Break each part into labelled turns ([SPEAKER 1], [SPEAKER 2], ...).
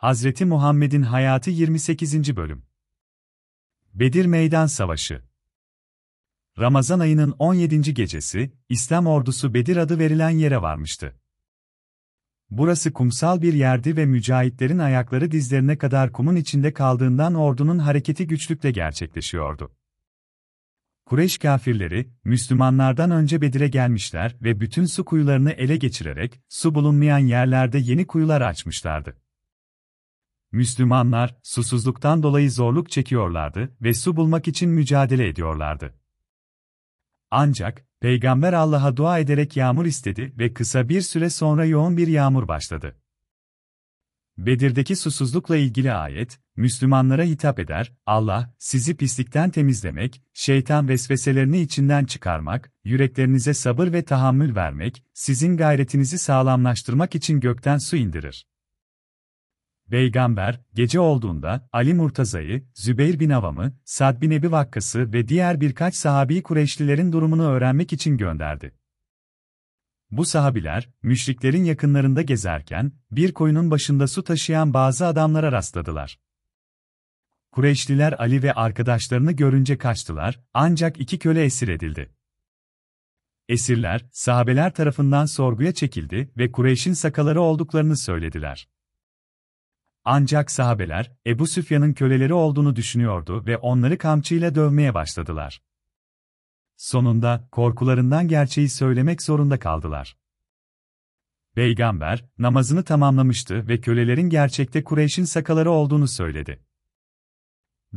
[SPEAKER 1] Hazreti Muhammed'in hayatı 28. bölüm. Bedir Meydan Savaşı. Ramazan ayının 17. gecesi, İslam ordusu Bedir adı verilen yere varmıştı. Burası kumsal bir yerdi ve mücahitlerin ayakları dizlerine kadar kumun içinde kaldığından ordunun hareketi güçlükle gerçekleşiyordu. Kureyş kafirleri, Müslümanlardan önce Bedir'e gelmişler ve bütün su kuyularını ele geçirerek, su bulunmayan yerlerde yeni kuyular açmışlardı. Müslümanlar, susuzluktan dolayı zorluk çekiyorlardı ve su bulmak için mücadele ediyorlardı. Ancak, Peygamber Allah'a dua ederek yağmur istedi ve kısa bir süre sonra yoğun bir yağmur başladı. Bedir'deki susuzlukla ilgili ayet, Müslümanlara hitap eder, Allah, sizi pislikten temizlemek, şeytan vesveselerini içinden çıkarmak, yüreklerinize sabır ve tahammül vermek, sizin gayretinizi sağlamlaştırmak için gökten su indirir. Peygamber, gece olduğunda Ali Murtaza'yı, Zübeyir bin Avam'ı, Sad bin Ebi Vakkas'ı ve diğer birkaç sahabi Kureyşlilerin durumunu öğrenmek için gönderdi. Bu sahabiler, müşriklerin yakınlarında gezerken, bir koyunun başında su taşıyan bazı adamlara rastladılar. Kureyşliler Ali ve arkadaşlarını görünce kaçtılar, ancak iki köle esir edildi. Esirler, sahabeler tarafından sorguya çekildi ve Kureyş'in sakaları olduklarını söylediler. Ancak sahabeler, Ebu Süfyan'ın köleleri olduğunu düşünüyordu ve onları kamçıyla dövmeye başladılar. Sonunda, korkularından gerçeği söylemek zorunda kaldılar. Peygamber, namazını tamamlamıştı ve kölelerin gerçekte Kureyş'in sakaları olduğunu söyledi.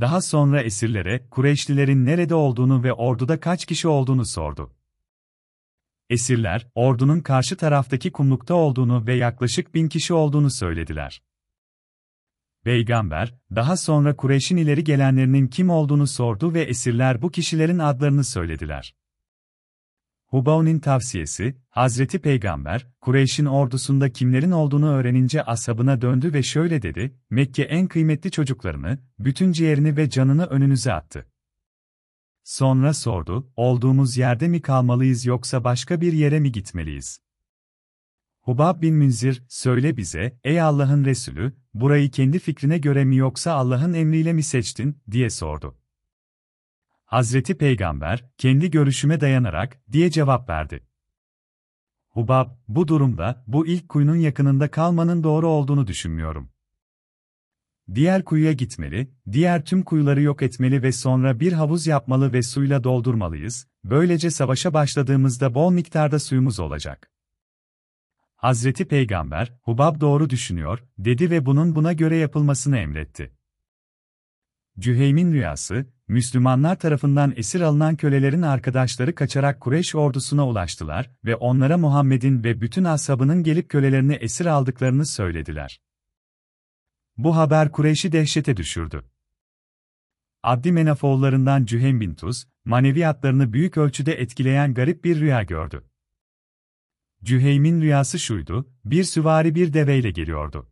[SPEAKER 1] Daha sonra esirlere, Kureyşlilerin nerede olduğunu ve orduda kaç kişi olduğunu sordu. Esirler, ordunun karşı taraftaki kumlukta olduğunu ve yaklaşık bin kişi olduğunu söylediler. Peygamber, daha sonra Kureyş'in ileri gelenlerinin kim olduğunu sordu ve esirler bu kişilerin adlarını söylediler. Hubaun'in tavsiyesi, Hazreti Peygamber, Kureyş'in ordusunda kimlerin olduğunu öğrenince asabına döndü ve şöyle dedi, Mekke en kıymetli çocuklarını, bütün ciğerini ve canını önünüze attı. Sonra sordu, olduğumuz yerde mi kalmalıyız yoksa başka bir yere mi gitmeliyiz? Hubab bin Münzir, söyle bize, ey Allah'ın Resulü, burayı kendi fikrine göre mi yoksa Allah'ın emriyle mi seçtin, diye sordu. Hazreti Peygamber, kendi görüşüme dayanarak, diye cevap verdi. Hubab, bu durumda, bu ilk kuyunun yakınında kalmanın doğru olduğunu düşünmüyorum. Diğer kuyuya gitmeli, diğer tüm kuyuları yok etmeli ve sonra bir havuz yapmalı ve suyla doldurmalıyız, böylece savaşa başladığımızda bol miktarda suyumuz olacak. Hazreti Peygamber, Hubab doğru düşünüyor, dedi ve bunun buna göre yapılmasını emretti. Cüheym'in rüyası, Müslümanlar tarafından esir alınan kölelerin arkadaşları kaçarak Kureyş ordusuna ulaştılar ve onlara Muhammed'in ve bütün ashabının gelip kölelerini esir aldıklarını söylediler. Bu haber Kureyş'i dehşete düşürdü. Abdi Menafoğullarından Cüheym bin Tuz, maneviyatlarını büyük ölçüde etkileyen garip bir rüya gördü. Cüheym'in rüyası şuydu, bir süvari bir deveyle geliyordu.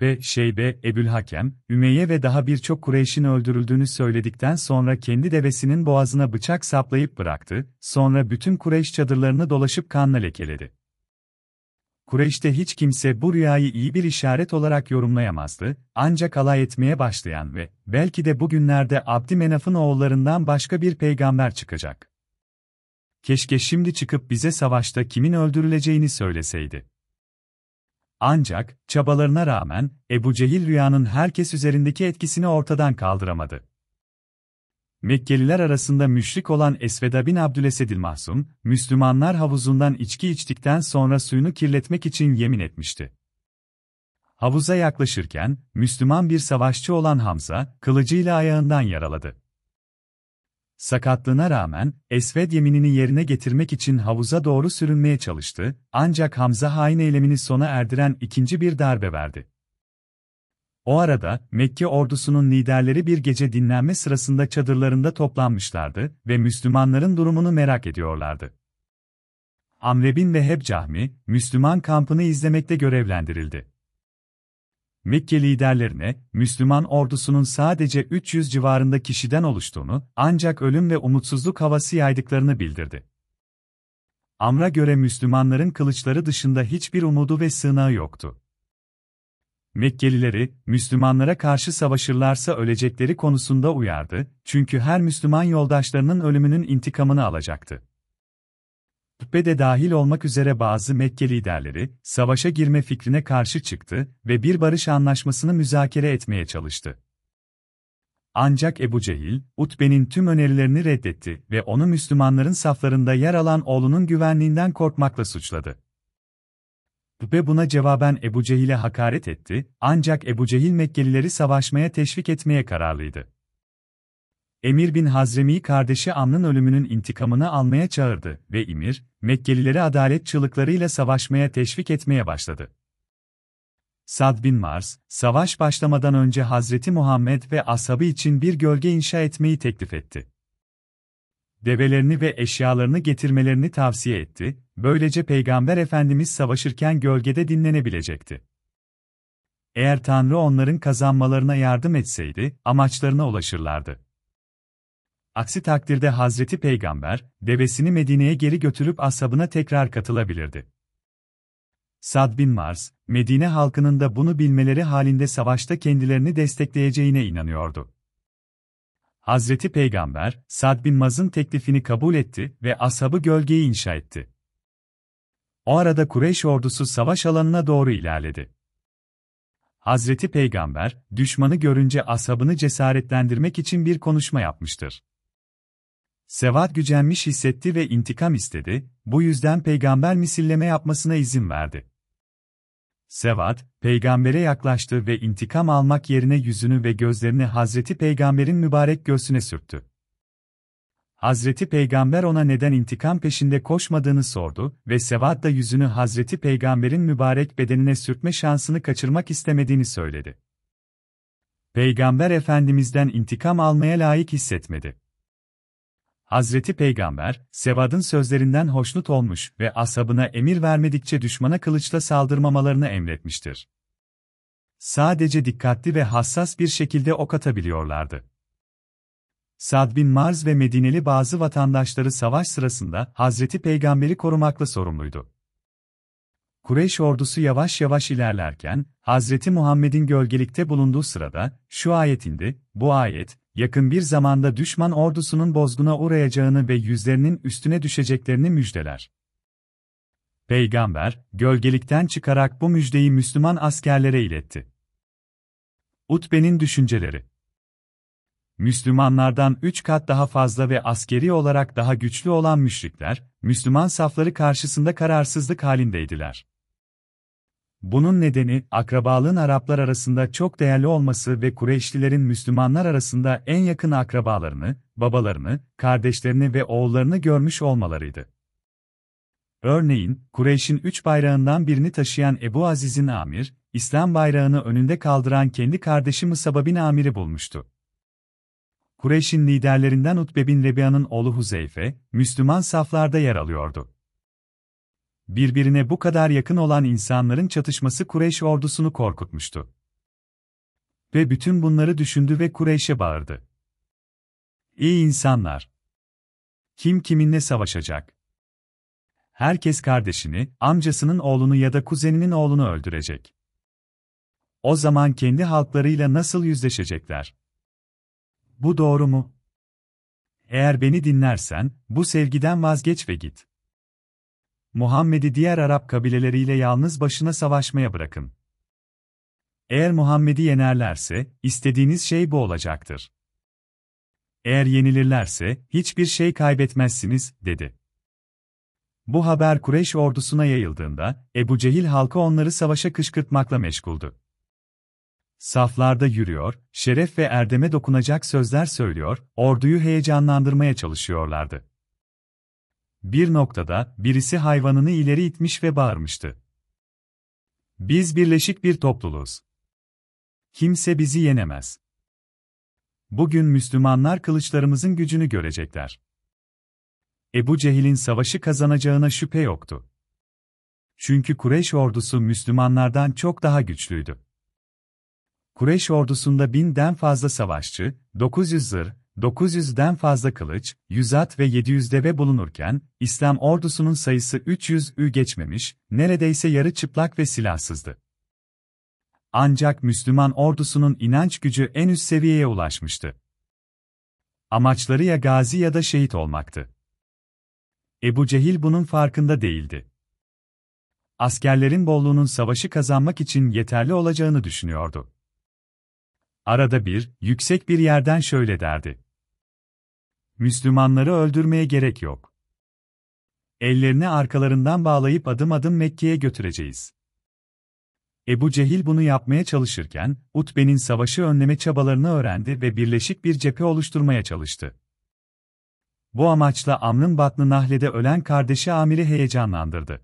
[SPEAKER 1] Ve Şeybe, Ebülhakem, Ümeyye ve daha birçok Kureyş'in öldürüldüğünü söyledikten sonra kendi devesinin boğazına bıçak saplayıp bıraktı, sonra bütün Kureyş çadırlarını dolaşıp kanla lekeledi. Kureyş'te hiç kimse bu rüyayı iyi bir işaret olarak yorumlayamazdı, ancak alay etmeye başlayan ve belki de bugünlerde Abdi Menaf'ın oğullarından başka bir peygamber çıkacak keşke şimdi çıkıp bize savaşta kimin öldürüleceğini söyleseydi. Ancak, çabalarına rağmen, Ebu Cehil rüyanın herkes üzerindeki etkisini ortadan kaldıramadı. Mekkeliler arasında müşrik olan Esveda bin Abdülesedil Mahsum, Müslümanlar havuzundan içki içtikten sonra suyunu kirletmek için yemin etmişti. Havuza yaklaşırken, Müslüman bir savaşçı olan Hamza, kılıcıyla ayağından yaraladı. Sakatlığına rağmen, Esved yeminini yerine getirmek için havuza doğru sürünmeye çalıştı, ancak Hamza hain eylemini sona erdiren ikinci bir darbe verdi. O arada, Mekke ordusunun liderleri bir gece dinlenme sırasında çadırlarında toplanmışlardı ve Müslümanların durumunu merak ediyorlardı. Amre bin Veheb Cahmi, Müslüman kampını izlemekte görevlendirildi. Mekke liderlerine, Müslüman ordusunun sadece 300 civarında kişiden oluştuğunu, ancak ölüm ve umutsuzluk havası yaydıklarını bildirdi. Amr'a göre Müslümanların kılıçları dışında hiçbir umudu ve sığınağı yoktu. Mekkelileri, Müslümanlara karşı savaşırlarsa ölecekleri konusunda uyardı, çünkü her Müslüman yoldaşlarının ölümünün intikamını alacaktı. Tüppe de dahil olmak üzere bazı Mekke liderleri, savaşa girme fikrine karşı çıktı ve bir barış anlaşmasını müzakere etmeye çalıştı. Ancak Ebu Cehil, Utbe'nin tüm önerilerini reddetti ve onu Müslümanların saflarında yer alan oğlunun güvenliğinden korkmakla suçladı. Utbe buna cevaben Ebu Cehil'e hakaret etti, ancak Ebu Cehil Mekkelileri savaşmaya teşvik etmeye kararlıydı. Emir bin Hazremi kardeşi Amr'ın ölümünün intikamını almaya çağırdı ve Emir, Mekkelileri adalet çığlıklarıyla savaşmaya teşvik etmeye başladı. Sad bin Mars, savaş başlamadan önce Hazreti Muhammed ve ashabı için bir gölge inşa etmeyi teklif etti. Develerini ve eşyalarını getirmelerini tavsiye etti, böylece Peygamber Efendimiz savaşırken gölgede dinlenebilecekti. Eğer Tanrı onların kazanmalarına yardım etseydi, amaçlarına ulaşırlardı. Aksi takdirde Hazreti Peygamber, devesini Medine'ye geri götürüp ashabına tekrar katılabilirdi. Sad bin Mars, Medine halkının da bunu bilmeleri halinde savaşta kendilerini destekleyeceğine inanıyordu. Hazreti Peygamber, Sad bin Maz'ın teklifini kabul etti ve ashabı gölgeyi inşa etti. O arada Kureyş ordusu savaş alanına doğru ilerledi. Hazreti Peygamber, düşmanı görünce ashabını cesaretlendirmek için bir konuşma yapmıştır. Sevat gücenmiş hissetti ve intikam istedi, bu yüzden peygamber misilleme yapmasına izin verdi. Sevat, peygambere yaklaştı ve intikam almak yerine yüzünü ve gözlerini Hazreti Peygamber'in mübarek göğsüne sürttü. Hazreti Peygamber ona neden intikam peşinde koşmadığını sordu ve Sevat da yüzünü Hazreti Peygamber'in mübarek bedenine sürtme şansını kaçırmak istemediğini söyledi. Peygamber Efendimiz'den intikam almaya layık hissetmedi. Hazreti Peygamber, Sevad'ın sözlerinden hoşnut olmuş ve ashabına emir vermedikçe düşmana kılıçla saldırmamalarını emretmiştir. Sadece dikkatli ve hassas bir şekilde ok atabiliyorlardı. Sad bin Marz ve Medineli bazı vatandaşları savaş sırasında Hazreti Peygamber'i korumakla sorumluydu. Kureyş ordusu yavaş yavaş ilerlerken, Hazreti Muhammed'in gölgelikte bulunduğu sırada, şu ayet indi, bu ayet, yakın bir zamanda düşman ordusunun bozguna uğrayacağını ve yüzlerinin üstüne düşeceklerini müjdeler. Peygamber, gölgelikten çıkarak bu müjdeyi Müslüman askerlere iletti. Utbe'nin düşünceleri Müslümanlardan üç kat daha fazla ve askeri olarak daha güçlü olan müşrikler, Müslüman safları karşısında kararsızlık halindeydiler. Bunun nedeni, akrabalığın Araplar arasında çok değerli olması ve Kureyşlilerin Müslümanlar arasında en yakın akrabalarını, babalarını, kardeşlerini ve oğullarını görmüş olmalarıydı. Örneğin, Kureyş'in üç bayrağından birini taşıyan Ebu Aziz'in amir, İslam bayrağını önünde kaldıran kendi kardeşi Musab bin Amir'i bulmuştu. Kureyş'in liderlerinden Utbe bin Rebia'nın oğlu Huzeyfe, Müslüman saflarda yer alıyordu. Birbirine bu kadar yakın olan insanların çatışması Kureyş ordusunu korkutmuştu. Ve bütün bunları düşündü ve Kureyş'e bağırdı. İyi insanlar! Kim kiminle savaşacak? Herkes kardeşini, amcasının oğlunu ya da kuzeninin oğlunu öldürecek. O zaman kendi halklarıyla nasıl yüzleşecekler? Bu doğru mu? Eğer beni dinlersen, bu sevgiden vazgeç ve git. Muhammed'i diğer Arap kabileleriyle yalnız başına savaşmaya bırakın. Eğer Muhammed'i yenerlerse, istediğiniz şey bu olacaktır. Eğer yenilirlerse, hiçbir şey kaybetmezsiniz, dedi. Bu haber Kureyş ordusuna yayıldığında, Ebu Cehil halkı onları savaşa kışkırtmakla meşguldü. Saflarda yürüyor, şeref ve erdeme dokunacak sözler söylüyor, orduyu heyecanlandırmaya çalışıyorlardı. Bir noktada, birisi hayvanını ileri itmiş ve bağırmıştı. Biz birleşik bir topluluğuz. Kimse bizi yenemez. Bugün Müslümanlar kılıçlarımızın gücünü görecekler. Ebu Cehil'in savaşı kazanacağına şüphe yoktu. Çünkü Kureyş ordusu Müslümanlardan çok daha güçlüydü. Kureyş ordusunda binden fazla savaşçı, 900 zırh, 900'den fazla kılıç, 100 at ve 700 deve bulunurken, İslam ordusunun sayısı 300'ü geçmemiş, neredeyse yarı çıplak ve silahsızdı. Ancak Müslüman ordusunun inanç gücü en üst seviyeye ulaşmıştı. Amaçları ya gazi ya da şehit olmaktı. Ebu Cehil bunun farkında değildi. Askerlerin bolluğunun savaşı kazanmak için yeterli olacağını düşünüyordu. Arada bir, yüksek bir yerden şöyle derdi. Müslümanları öldürmeye gerek yok. Ellerini arkalarından bağlayıp adım adım Mekke'ye götüreceğiz. Ebu Cehil bunu yapmaya çalışırken, Utbe'nin savaşı önleme çabalarını öğrendi ve birleşik bir cephe oluşturmaya çalıştı. Bu amaçla Amr'ın batnı Nahle'de ölen kardeşi Amir'i heyecanlandırdı.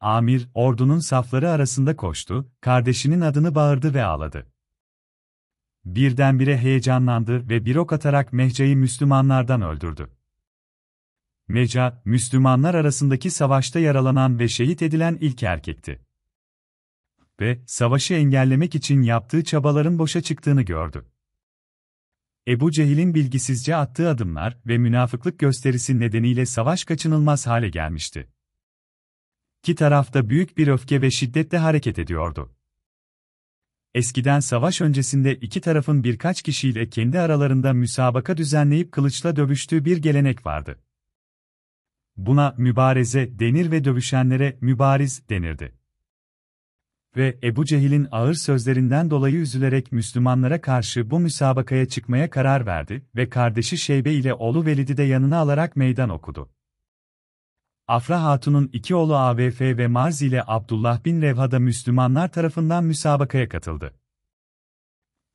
[SPEAKER 1] Amir, ordunun safları arasında koştu, kardeşinin adını bağırdı ve ağladı. Birdenbire heyecanlandı ve bir ok atarak Mehca'yı Müslümanlardan öldürdü. Meca, Müslümanlar arasındaki savaşta yaralanan ve şehit edilen ilk erkekti. Ve, savaşı engellemek için yaptığı çabaların boşa çıktığını gördü. Ebu Cehil'in bilgisizce attığı adımlar ve münafıklık gösterisi nedeniyle savaş kaçınılmaz hale gelmişti. İki tarafta büyük bir öfke ve şiddetle hareket ediyordu. Eskiden savaş öncesinde iki tarafın birkaç kişiyle kendi aralarında müsabaka düzenleyip kılıçla dövüştüğü bir gelenek vardı. Buna mübareze denir ve dövüşenlere mübariz denirdi. Ve Ebu Cehil'in ağır sözlerinden dolayı üzülerek Müslümanlara karşı bu müsabakaya çıkmaya karar verdi ve kardeşi Şeybe ile oğlu Velid'i de yanına alarak meydan okudu. Afra Hatun'un iki oğlu AVF ve Marz ile Abdullah bin Revha da Müslümanlar tarafından müsabakaya katıldı.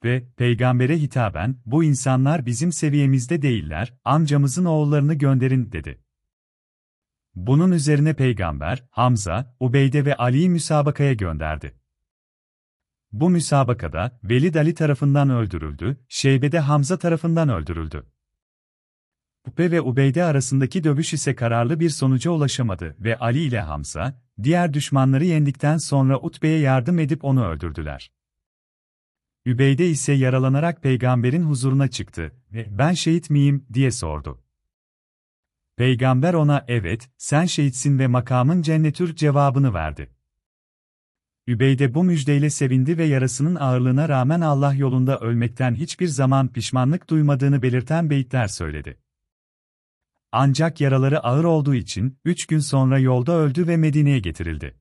[SPEAKER 1] Ve, peygambere hitaben, bu insanlar bizim seviyemizde değiller, amcamızın oğullarını gönderin, dedi. Bunun üzerine peygamber, Hamza, Ubeyde ve Ali'yi müsabakaya gönderdi. Bu müsabakada, Velid Ali tarafından öldürüldü, Şeybe de Hamza tarafından öldürüldü. Upe ve Ubeyde arasındaki dövüş ise kararlı bir sonuca ulaşamadı ve Ali ile Hamza, diğer düşmanları yendikten sonra Utbe'ye yardım edip onu öldürdüler. Übeyde ise yaralanarak peygamberin huzuruna çıktı ve ben şehit miyim diye sordu. Peygamber ona evet, sen şehitsin ve makamın cennetür cevabını verdi. Übeyde bu müjdeyle sevindi ve yarasının ağırlığına rağmen Allah yolunda ölmekten hiçbir zaman pişmanlık duymadığını belirten beyitler söyledi. Ancak yaraları ağır olduğu için, üç gün sonra yolda öldü ve Medine'ye getirildi.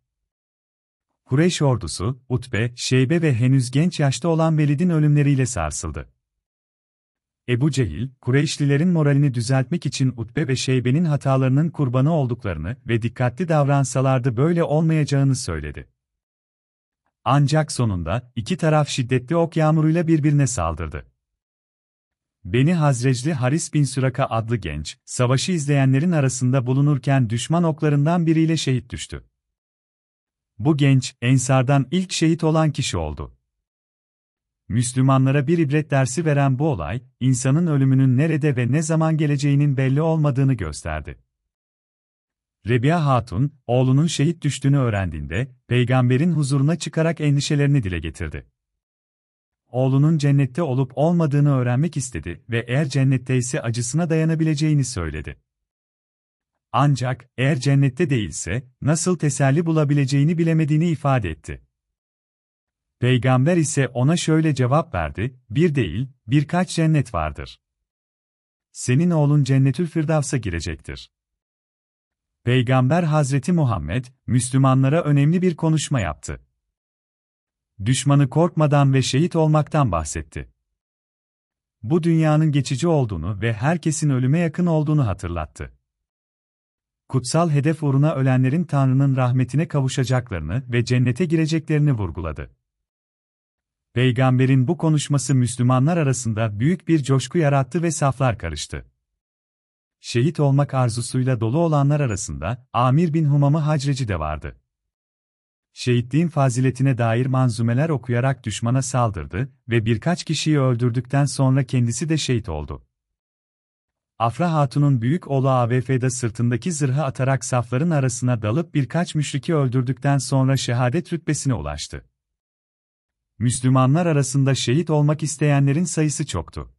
[SPEAKER 1] Kureyş ordusu, Utbe, Şeybe ve henüz genç yaşta olan Velid'in ölümleriyle sarsıldı. Ebu Cehil, Kureyşlilerin moralini düzeltmek için Utbe ve Şeybe'nin hatalarının kurbanı olduklarını ve dikkatli davransalardı böyle olmayacağını söyledi. Ancak sonunda, iki taraf şiddetli ok yağmuruyla birbirine saldırdı. Beni Hazrecli Haris bin Süraka adlı genç, savaşı izleyenlerin arasında bulunurken düşman oklarından biriyle şehit düştü. Bu genç, Ensar'dan ilk şehit olan kişi oldu. Müslümanlara bir ibret dersi veren bu olay, insanın ölümünün nerede ve ne zaman geleceğinin belli olmadığını gösterdi. Rebiya Hatun, oğlunun şehit düştüğünü öğrendiğinde, peygamberin huzuruna çıkarak endişelerini dile getirdi oğlunun cennette olup olmadığını öğrenmek istedi ve eğer cennetteyse acısına dayanabileceğini söyledi. Ancak, eğer cennette değilse, nasıl teselli bulabileceğini bilemediğini ifade etti. Peygamber ise ona şöyle cevap verdi, bir değil, birkaç cennet vardır. Senin oğlun cennetül firdavsa girecektir. Peygamber Hazreti Muhammed, Müslümanlara önemli bir konuşma yaptı düşmanı korkmadan ve şehit olmaktan bahsetti. Bu dünyanın geçici olduğunu ve herkesin ölüme yakın olduğunu hatırlattı. Kutsal hedef uğruna ölenlerin Tanrı'nın rahmetine kavuşacaklarını ve cennete gireceklerini vurguladı. Peygamberin bu konuşması Müslümanlar arasında büyük bir coşku yarattı ve saflar karıştı. Şehit olmak arzusuyla dolu olanlar arasında Amir bin Humam'ı Hacreci de vardı şehitliğin faziletine dair manzumeler okuyarak düşmana saldırdı ve birkaç kişiyi öldürdükten sonra kendisi de şehit oldu. Afra Hatun'un büyük oğlu AVF'de sırtındaki zırhı atarak safların arasına dalıp birkaç müşriki öldürdükten sonra şehadet rütbesine ulaştı. Müslümanlar arasında şehit olmak isteyenlerin sayısı çoktu.